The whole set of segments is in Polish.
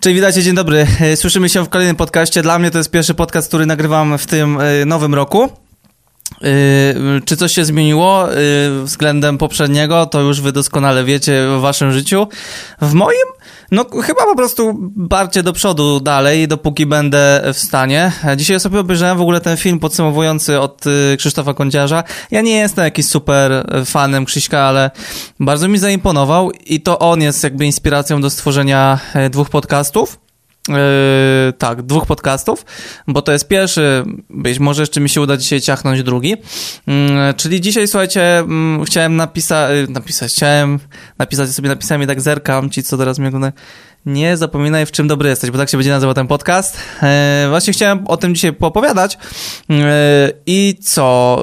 Cześć, witajcie, dzień dobry. E, Słyszymy się w kolejnym podcaście. Dla mnie to jest pierwszy podcast, który nagrywam w tym e, nowym roku. E, Czy coś się zmieniło względem poprzedniego, to już wy doskonale wiecie w waszym życiu. W moim? No chyba po prostu bardziej do przodu dalej, dopóki będę w stanie. Dzisiaj sobie obejrzałem w ogóle ten film podsumowujący od e, Krzysztofa Kądziarza. Ja nie jestem jakiś super fanem Krzyśka, ale bardzo mi zaimponował i to on jest jakby inspiracją do stworzenia e, dwóch podcastów. Yy, tak, dwóch podcastów, bo to jest pierwszy, być może jeszcze mi się uda dzisiaj ciachnąć drugi. Yy, czyli dzisiaj, słuchajcie, mm, chciałem napisa- yy, napisać, chciałem napisać sobie, napisałem i tak zerkam, ci co teraz mnie oglądają. Nie zapominaj, w czym dobry jesteś, bo tak się będzie nazywał ten podcast. Yy, właśnie chciałem o tym dzisiaj poopowiadać. Yy, I co?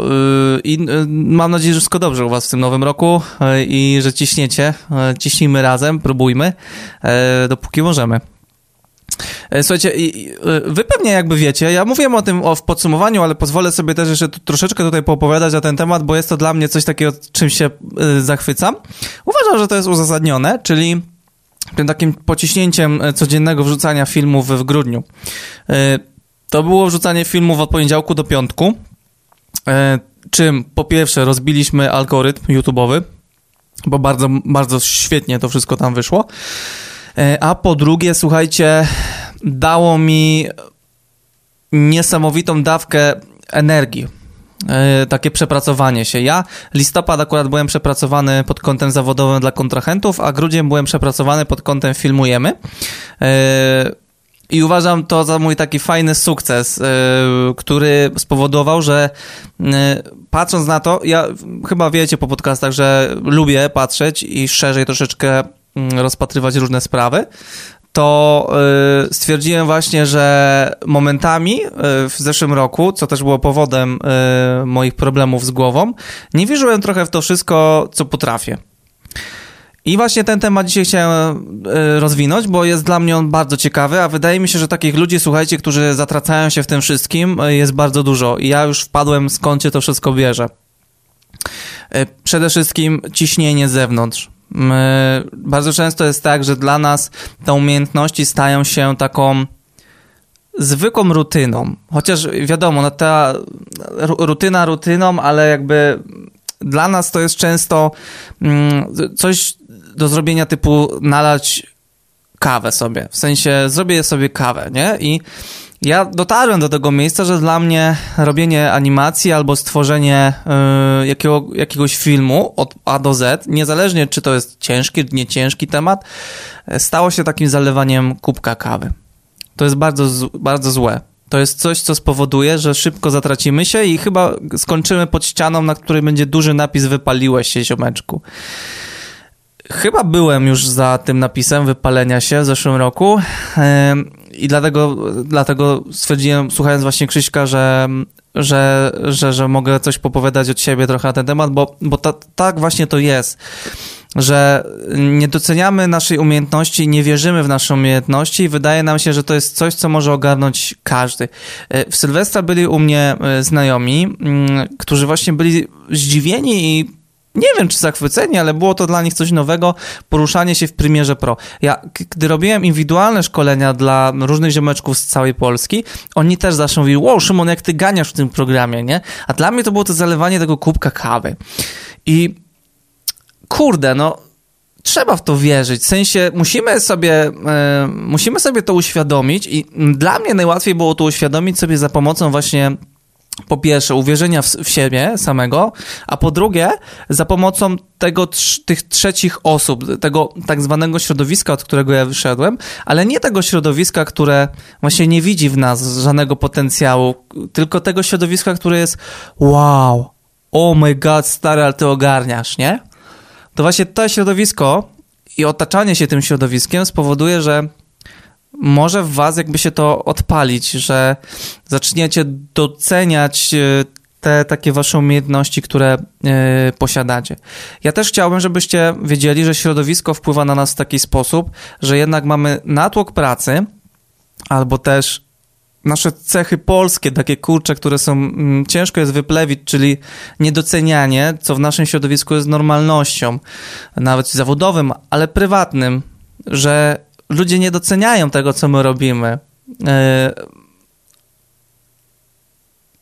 I mam nadzieję, że wszystko dobrze u was w tym nowym roku i że ciśniecie. Ciśnijmy razem, próbujmy, dopóki możemy. E, Słuchajcie, e, wy pewnie jakby wiecie, ja mówiłem o tym o, w podsumowaniu, ale pozwolę sobie też jeszcze troszeczkę tutaj poopowiadać na ten temat, bo jest to dla mnie coś takiego, czym się y, zachwycam. Uważam, że to jest uzasadnione, czyli tym takim pociśnięciem e, codziennego wrzucania filmów w grudniu. E, To było wrzucanie filmów od poniedziałku do piątku, e, czym po pierwsze rozbiliśmy algorytm YouTube'owy, bo bardzo, bardzo świetnie to wszystko tam wyszło. E, A po drugie, słuchajcie, dało mi niesamowitą dawkę energii. E, Takie przepracowanie się. Ja listopad akurat byłem przepracowany pod kątem zawodowym dla kontrahentów, a grudzień byłem przepracowany pod kątem filmujemy. E, I uważam to za mój taki fajny sukces, który spowodował, że patrząc na to, ja chyba wiecie po podcastach, że lubię patrzeć i szerzej troszeczkę rozpatrywać różne sprawy, to y, stwierdziłem właśnie, że momentami y, w zeszłym roku, co też było powodem y, moich problemów z głową, nie wierzyłem trochę w to wszystko, co potrafię. I właśnie ten temat dzisiaj chciałem rozwinąć, bo jest dla mnie on bardzo ciekawy, a wydaje mi się, że takich ludzi, słuchajcie, którzy zatracają się w tym wszystkim, jest bardzo dużo. I ja już wpadłem, skąd się to wszystko bierze. Przede wszystkim ciśnienie z zewnątrz. My, bardzo często jest tak, że dla nas te umiejętności stają się taką zwykłą rutyną. Chociaż wiadomo, no ta ru- rutyna rutyną, ale jakby dla nas to jest często mm, coś do zrobienia typu nalać kawę sobie. W sensie zrobię sobie kawę, nie? I ja dotarłem do tego miejsca, że dla mnie robienie animacji albo stworzenie y, jakiego, jakiegoś filmu od A do Z, niezależnie czy to jest ciężki, nie ciężki temat, y, stało się takim zalewaniem kubka kawy. To jest bardzo, bardzo złe. To jest coś, co spowoduje, że szybko zatracimy się i chyba skończymy pod ścianą, na której będzie duży napis wypaliłeś się, ziomeczku. Chyba byłem już za tym napisem wypalenia się w zeszłym roku em, i dlatego, dlatego stwierdziłem, słuchając właśnie Krzyśka, że, że, że, że mogę coś popowiadać od siebie trochę na ten temat, bo, bo ta, tak właśnie to jest, że nie doceniamy naszej umiejętności, nie wierzymy w nasze umiejętności i wydaje nam się, że to jest coś, co może ogarnąć każdy. E, W Sylwestra byli u mnie e, znajomi, którzy właśnie byli zdziwieni i nie wiem, czy zachwyceni, ale było to dla nich coś nowego, poruszanie się w Premierze Pro. Ja, gdy robiłem indywidualne szkolenia dla różnych ziomeczków z całej Polski, oni też zawsze mówili, wow, Szymon, jak ty ganiasz w tym programie, nie? A dla mnie to było to zalewanie tego kubka kawy. I kurde, no, trzeba w to wierzyć. W sensie musimy sobie, e, musimy sobie to uświadomić i dla mnie najłatwiej było to uświadomić sobie za pomocą właśnie po pierwsze uwierzenia w, w siebie samego, a po drugie za pomocą tego trz- tych trzecich osób, tego tak zwanego środowiska, od którego ja wyszedłem, ale nie tego środowiska, które właśnie nie widzi w nas żadnego potencjału, tylko tego środowiska, które jest wow, oh my god, stary, ale ty ogarniasz, nie? To właśnie to środowisko i otaczanie się tym środowiskiem spowoduje, że może w was jakby się to odpalić, że zaczniecie doceniać e, te takie wasze umiejętności, które e, posiadacie. Ja też chciałbym, żebyście wiedzieli, że środowisko wpływa na nas w taki sposób, że jednak mamy natłok pracy, albo też nasze cechy polskie, takie kurcze, które są mm, ciężko jest wyplewić, czyli niedocenianie, co w naszym środowisku jest normalnością, nawet zawodowym, ale prywatnym, że ludzie nie doceniają tego, co my robimy. E,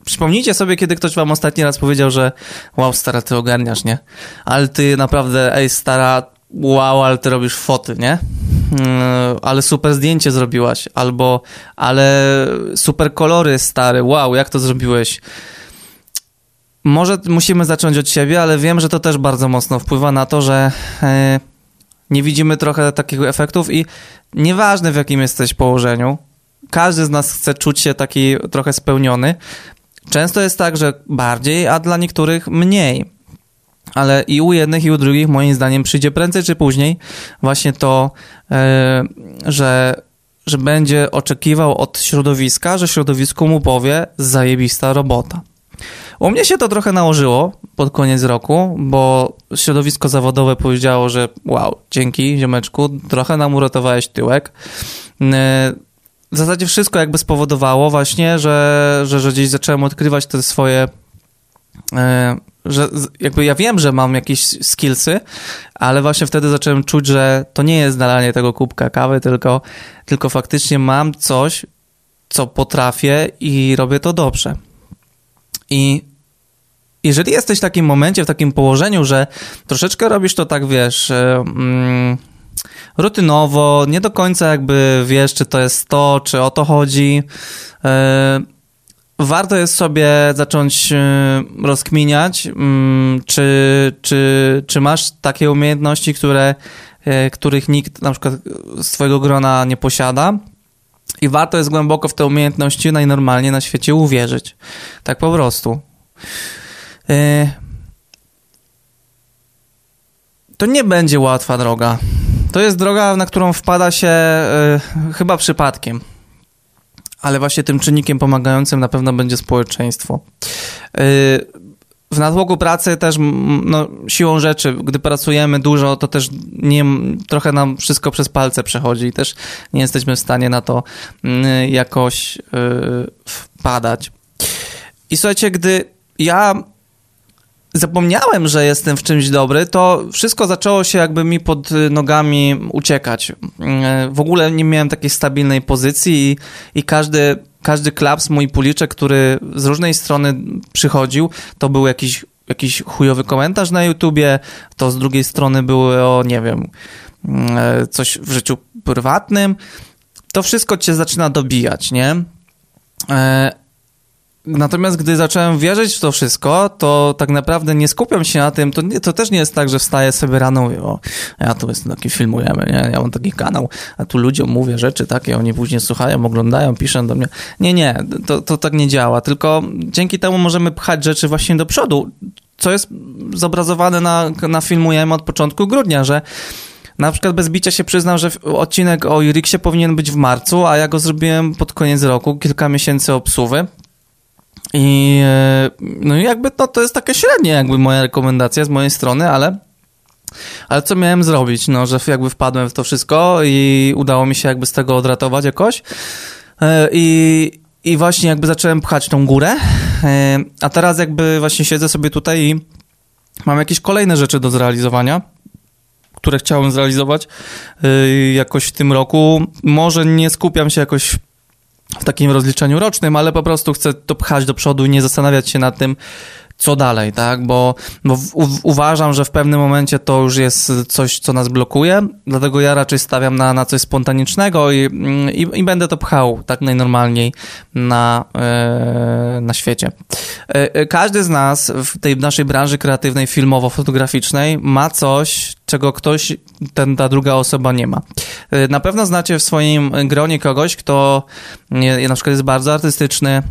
przypomnijcie sobie, kiedy ktoś wam ostatni raz powiedział, że wow, stara, ty ogarniasz, nie? Ale ty naprawdę, ej, stara, wow, ale ty robisz foty, nie? Mm, ale super zdjęcie zrobiłaś, albo ale super kolory, stary, wow, jak to zrobiłeś? Może musimy zacząć od siebie, ale wiem, że to też bardzo mocno wpływa na to, że e, nie widzimy trochę takiego efektów i nieważne w jakim jesteś położeniu, każdy z nas chce czuć się taki trochę spełniony. Często jest tak, że bardziej, a dla niektórych mniej. Ale i u jednych, i u drugich, moim zdaniem, przyjdzie prędzej czy później właśnie to, e, że, że będzie oczekiwał od środowiska, że środowisku mu powie zajebista robota. U mnie się to trochę nałożyło pod koniec roku, bo środowisko zawodowe powiedziało, że wow, dzięki ziomeczku, trochę nam uratowałeś tyłek. E, w zasadzie wszystko jakby spowodowało właśnie, że, że, że gdzieś zacząłem odkrywać te swoje e, że jakby ja wiem, że mam jakieś skillsy, ale właśnie wtedy zacząłem czuć, że to nie jest nalanie tego kubka kawy, tylko, tylko faktycznie mam coś, co potrafię i robię to dobrze. I jeżeli jesteś w takim momencie, w takim położeniu, że troszeczkę robisz to tak, wiesz, e, mm, rutynowo, nie do końca jakby wiesz, czy to jest to, czy o to chodzi, e, warto jest sobie zacząć e, rozkminiać, mm, czy, czy, czy masz takie umiejętności, które, których nikt na przykład z twojego grona nie posiada. I warto jest głęboko w te umiejętności najnormalniej na świecie uwierzyć. Tak po prostu. E, to nie będzie łatwa droga. To jest droga, na którą wpada się e, chyba przypadkiem. Ale właśnie tym czynnikiem pomagającym na pewno będzie społeczeństwo. E, w natłoku pracy też no, siłą rzeczy, gdy pracujemy dużo, to też nie, trochę nam wszystko przez palce przechodzi i też nie jesteśmy w stanie na to jakoś wpadać. I słuchajcie, gdy ja zapomniałem, że jestem w czymś dobry, to wszystko zaczęło się jakby mi pod nogami uciekać. W ogóle nie miałem takiej stabilnej pozycji i, i każdy, każdy klaps, mój puliczek, który z różnej strony przychodził, to był jakiś, jakiś chujowy komentarz na YouTubie, to z drugiej strony były o, nie wiem, coś w życiu prywatnym. To wszystko cię zaczyna dobijać, nie? Natomiast gdy zacząłem wierzyć w to wszystko, to tak naprawdę nie skupiam się na tym, to, nie, to też nie jest tak, że wstaję sobie rano i o, ja tu jestem taki filmujemy, nie? ja mam taki kanał, a tu ludziom mówię rzeczy takie, oni później słuchają, oglądają, piszą do mnie. Nie, nie, to, to tak nie działa, tylko dzięki temu możemy pchać rzeczy właśnie do przodu, co jest zobrazowane na, na filmujemy od początku grudnia, że na przykład bez bicia się przyznam, że odcinek o Iriksie powinien być w marcu, a ja go zrobiłem pod koniec roku, kilka miesięcy obsuwy. I e, no jakby no, to jest takie średnie jakby moja rekomendacja z mojej strony, ale ale co miałem zrobić? No, że jakby wpadłem w to wszystko i udało mi się jakby z tego odratować jakoś. E, I, i właśnie jakby zacząłem pchać tą górę. E, a teraz jakby właśnie siedzę sobie tutaj i mam jakieś kolejne rzeczy do zrealizowania, które chciałem zrealizować jakoś w tym roku. Może nie skupiam się jakoś w takim rozliczeniu rocznym, ale po prostu chcę to pchać do przodu i nie zastanawiać się nad tym, co dalej, tak? Bo, bo u, uważam, że w pewnym momencie to już jest coś, co nas blokuje, dlatego ja raczej stawiam na, na coś spontanicznego i, i, i będę to pchał tak najnormalniej na, e, na świecie. E, każdy z nas w tej naszej branży kreatywnej, filmowo-fotograficznej ma coś, czego ktoś, ten, ta druga osoba nie ma. E, na pewno znacie w swoim gronie kogoś, kto na przykład jest bardzo artystyczny,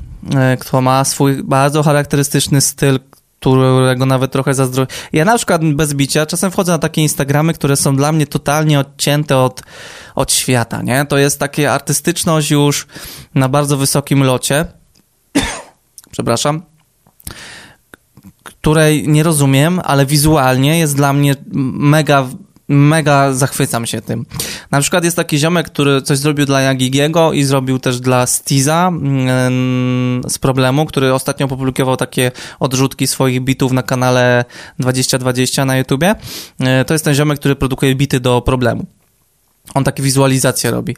kto ma swój bardzo charakterystyczny styl, którego nawet trochę zazdroszczę. Ja na przykład bez bicia czasem wchodzę na takie Instagramy, które są dla mnie totalnie odcięte od, od świata, nie? To jest takie artystyczność już na bardzo wysokim locie. Przepraszam której nie rozumiem, ale wizualnie jest dla mnie mega mega zachwycam się tym. Na przykład jest taki ziomek, który coś zrobił dla Jagigiego i zrobił też dla Stiza mm, z problemu, który ostatnio opublikował takie odrzutki swoich bitów na kanale 2020 na YouTubie. E, to jest ten ziomek, który produkuje bity do problemu. On takie wizualizacje robi.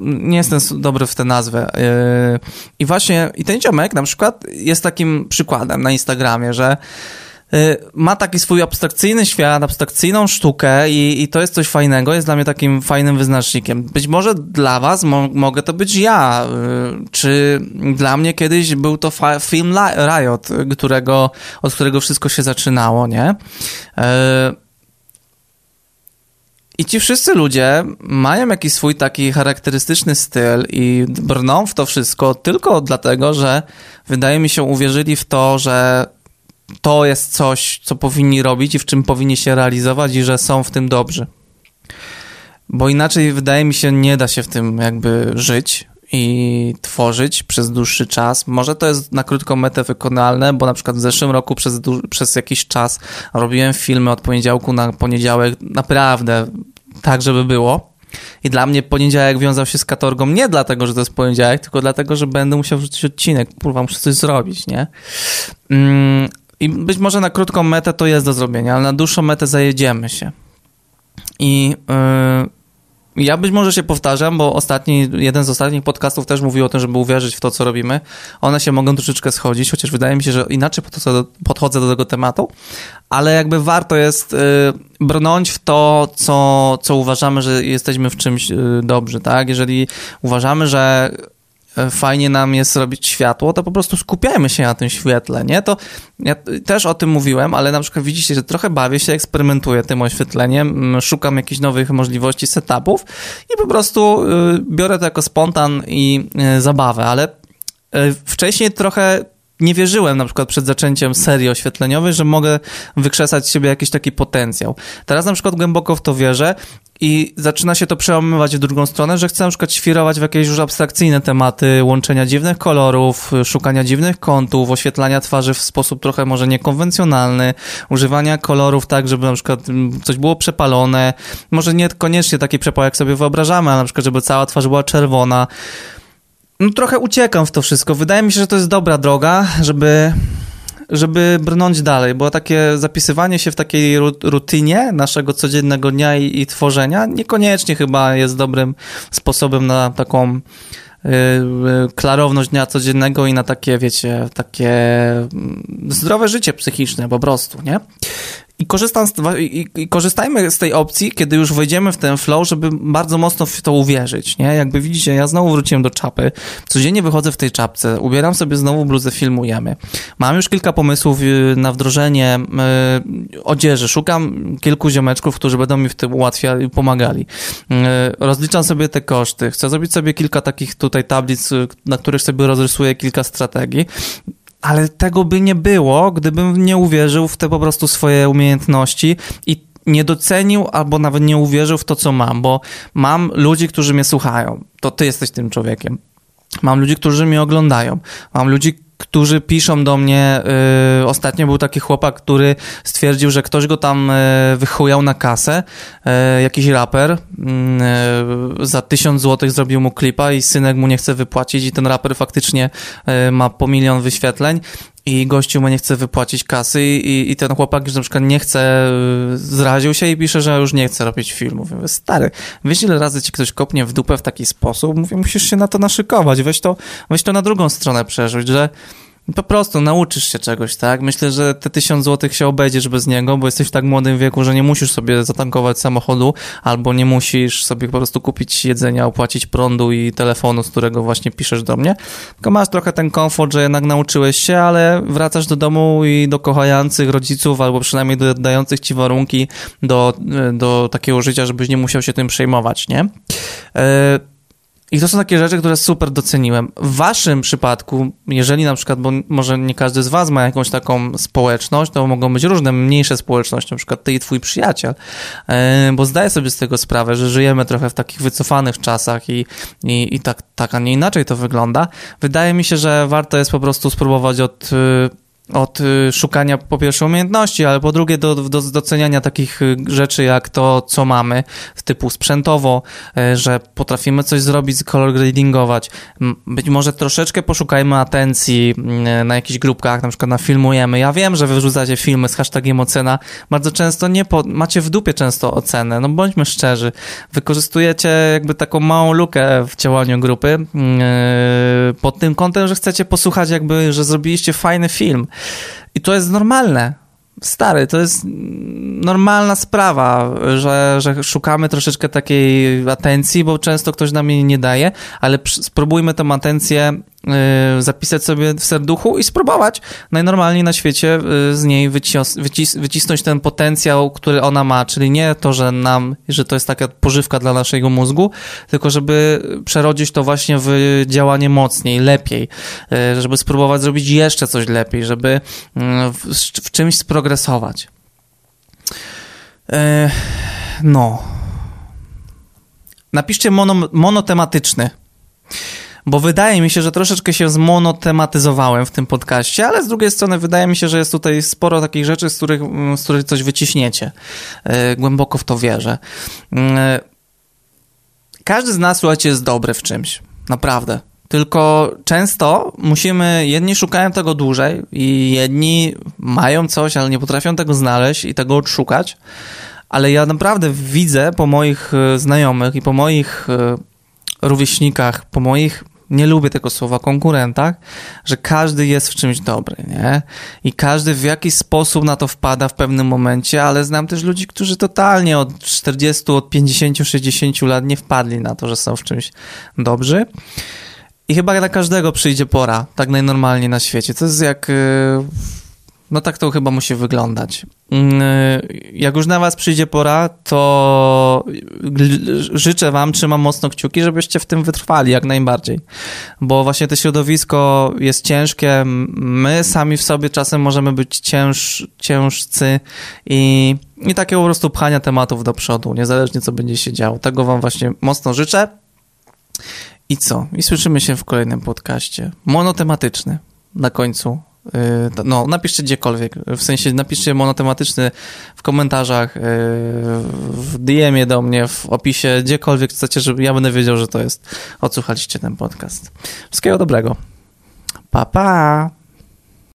nie jestem dobry w tę nazwę. Yy, I właśnie, i ten ziomek na przykład jest takim przykładem na Instagramie, że ma taki swój abstrakcyjny świat, abstrakcyjną sztukę i, i to jest coś fajnego, jest dla mnie takim fajnym wyznacznikiem. Być może dla was mo mogę to być ja, yy, czy dla mnie kiedyś był to film Riot, którego, od którego wszystko się zaczynało, nie? I ci wszyscy ludzie mają jakiś swój taki charakterystyczny styl i brną w to wszystko tylko dlatego, że wydaje mi się uwierzyli w to, że to jest coś, co powinni robić i w czym powinni się realizować i że są w tym dobrzy. Bo inaczej wydaje mi się nie da się w tym jakby żyć i tworzyć przez dłuższy czas. Może to jest na krótką metę wykonalne, bo na przykład w zeszłym roku przez, przez jakiś czas robiłem filmy od poniedziałku na poniedziałek naprawdę tak, żeby było. I dla mnie poniedziałek wiązał się z katorgą nie dlatego, że to jest poniedziałek, tylko dlatego, że będę musiał wrzucić odcinek. Kurwa, muszę coś zrobić, nie? I być może na krótką metę to jest do zrobienia, ale na dłuższą metę zajedziemy się. I yy, ja być może się powtarzam, bo ostatni, jeden z ostatnich podcastów też mówił o tym, żeby uwierzyć w to, co robimy. One się mogą troszeczkę schodzić, chociaż wydaje mi się, że inaczej podchodzę do tego tematu, ale jakby warto jest y, brnąć w to, co, co uważamy, że jesteśmy w czymś y, dobrzy, tak? Jeżeli uważamy, że fajnie nam jest robić światło, to po prostu skupiajmy się na tym świetle, nie? To ja też o tym mówiłem, ale na przykład widzicie, że trochę bawię się, eksperymentuję tym oświetleniem, szukam jakichś nowych możliwości setupów i po prostu y, biorę to jako spontan i y, zabawę, ale y, wcześniej trochę nie wierzyłem na przykład przed zaczęciem serii oświetleniowej, że mogę wykrzesać z siebie jakiś taki potencjał. Teraz na przykład głęboko w to wierzę i zaczyna się to przełamywać w drugą stronę, że chcę na przykład świrować w jakieś już abstrakcyjne tematy łączenia dziwnych kolorów, szukania dziwnych kątów, oświetlania twarzy w sposób trochę może niekonwencjonalny, używania kolorów tak, żeby na przykład mm, coś było przepalone, może niekoniecznie taki przepał jak sobie wyobrażamy, ale na przykład żeby cała twarz była czerwona. No trochę uciekam w to wszystko. Wydaje mi się, że to jest dobra droga, żeby żeby brnąć dalej, bo takie zapisywanie się w takiej rutynie naszego codziennego dnia i, i tworzenia niekoniecznie chyba jest dobrym sposobem na taką y, y, klarowność dnia codziennego i na takie, wiecie, takie mm, zdrowe życie psychiczne po prostu, nie? I, korzystam z, i, i, korzystajmy z tej opcji, kiedy już wejdziemy w ten flow, żeby bardzo mocno w to uwierzyć, nie? Jakby widzicie, ja znowu wróciłem do czapy, codziennie wychodzę w tej czapce, ubieram sobie znowu bluzę, filmujemy. Mam już kilka pomysłów y, na wdrożenie y, odzieży, szukam kilku ziomeczków, którzy będą mi w tym ułatwiali, pomagali. Y, rozliczam sobie te koszty, chcę zrobić sobie kilka takich tutaj tablic, y, na których sobie rozrysuję kilka strategii ale tego by nie było, gdybym nie uwierzył w te po prostu swoje umiejętności i nie docenił albo nawet nie uwierzył w to, co mam, bo mam ludzi, którzy mnie słuchają. To ty jesteś tym człowiekiem. Mam ludzi, którzy mnie oglądają. Mam ludzi, którzy piszą do mnie. Yy, ostatnio był taki chłopak, który stwierdził, że ktoś go tam yy, wychujał na kasę, yy, jakiś raper. Yy, za tysiąc złotych zrobił mu klipa i synek mu nie chce wypłacić i ten raper faktycznie ma po milion wyświetleń i gościu mu nie chce wypłacić kasy i, i ten chłopak już na przykład nie chce, yy, zraził się i pisze, że już nie chce robić filmu. Mówię, stary, wiesz ile razy ci ktoś kopnie w dupę w taki sposób? Mówię, musisz się na to naszykować, weź to, weź to na drugą stronę przerzuć, że po prostu nauczysz się czegoś, tak? Myślę, że te tysiąc złotych się obejdziesz bez niego, bo jesteś w tak młodym wieku, że nie musisz sobie zatankować samochodu, albo nie musisz sobie po prostu kupić jedzenia, opłacić prądu i telefonu, z którego właśnie piszesz do mnie. Tylko masz trochę ten komfort, że jednak nauczyłeś się, ale wracasz do domu i do kochających rodziców, albo przynajmniej do dających ci warunki do, do takiego życia, żebyś nie musiał się tym przejmować, nie? Yy, i to są takie rzeczy, które super doceniłem. W waszym przypadku, jeżeli na przykład, bo może nie każdy z was ma jakąś taką społeczność, to mogą być różne mniejsze społeczności, na przykład ty i twój przyjaciel, e, bo zdaję sobie z tego sprawę, że żyjemy trochę w takich wycofanych czasach i, i, i tak, tak, a nie inaczej to wygląda. Wydaje mi się, że warto jest po prostu spróbować od od y, szukania po pierwsze umiejętności, ale po drugie do, do doceniania takich y, rzeczy jak to, co mamy, typu sprzętowo, y, że potrafimy coś zrobić, color gradingować. Być może troszeczkę poszukajmy atencji na jakichś grupkach, na przykład na filmujemy. Ja wiem, że wyrzucacie filmy z hashtagiem ocena. Bardzo często nie po, macie w dupie często ocenę, no bądźmy szczerzy. Wykorzystujecie jakby taką małą lukę w działaniu grupy pod tym kątem, że chcecie posłuchać jakby, że zrobiliście fajny film. I to jest normalne. Stary, to jest normalna sprawa, że, że szukamy troszeczkę takiej atencji, bo często ktoś nam jej nie daje, ale spróbujmy tę atencję zapisać sobie w serduchu i spróbować najnormalniej na świecie y, z niej wycis wycisnąć ten potencjał, który ona ma, czyli nie to, że nam, że to jest taka pożywka dla naszego mózgu, tylko żeby przerodzić to właśnie w działanie mocniej, lepiej, y, żeby spróbować zrobić jeszcze coś lepiej, żeby w, w czymś sprogresować. No. Napiszcie mono, monotematyczny bo wydaje mi się, że troszeczkę się zmonotematyzowałem w tym podcaście, ale z drugiej strony wydaje mi się, że jest tutaj sporo takich rzeczy, z których, mm, z których coś wyciśniecie. E, głęboko w to wierzę. E, każdy z nas, słuchajcie, jest dobry w czymś. Naprawdę. Tylko często musimy, jedni szukają tego dłużej i jedni mają coś, ale nie potrafią tego znaleźć i tego odszukać. Ale ja naprawdę widzę po moich e, znajomych i po moich rówieśnikach, po moich nie lubię tego słowa, konkurentach, że każdy jest w czymś dobry, nie? I każdy w jakiś sposób na to wpada w pewnym momencie, ale znam też ludzi, którzy totalnie od 40, od 50, 60 lat nie wpadli na to, że są w czymś dobrzy. I chyba dla każdego przyjdzie pora, tak najnormalniej na świecie. To jest jak... Yy no tak to chyba musi wyglądać. Mm, jak już na was przyjdzie pora, to życzę wam, trzymam mocno kciuki, żebyście w tym wytrwali jak najbardziej. Bo właśnie to środowisko jest ciężkie, my sami w sobie czasem możemy być cięż, ciężcy i, i takie po prostu pchania tematów do przodu, niezależnie co będzie się działo. Tego wam właśnie mocno życzę. I co? I słyszymy się w kolejnym podcaście. Monotematyczny na końcu Y, no, napiszcie gdziekolwiek, w sensie napiszcie monotematyczny w komentarzach, y, w DM-ie do mnie, w opisie, gdziekolwiek chcecie, żeby ja będę wiedział, że to jest, odsłuchaliście ten podcast. Wszystkiego dobrego. Pa, pa!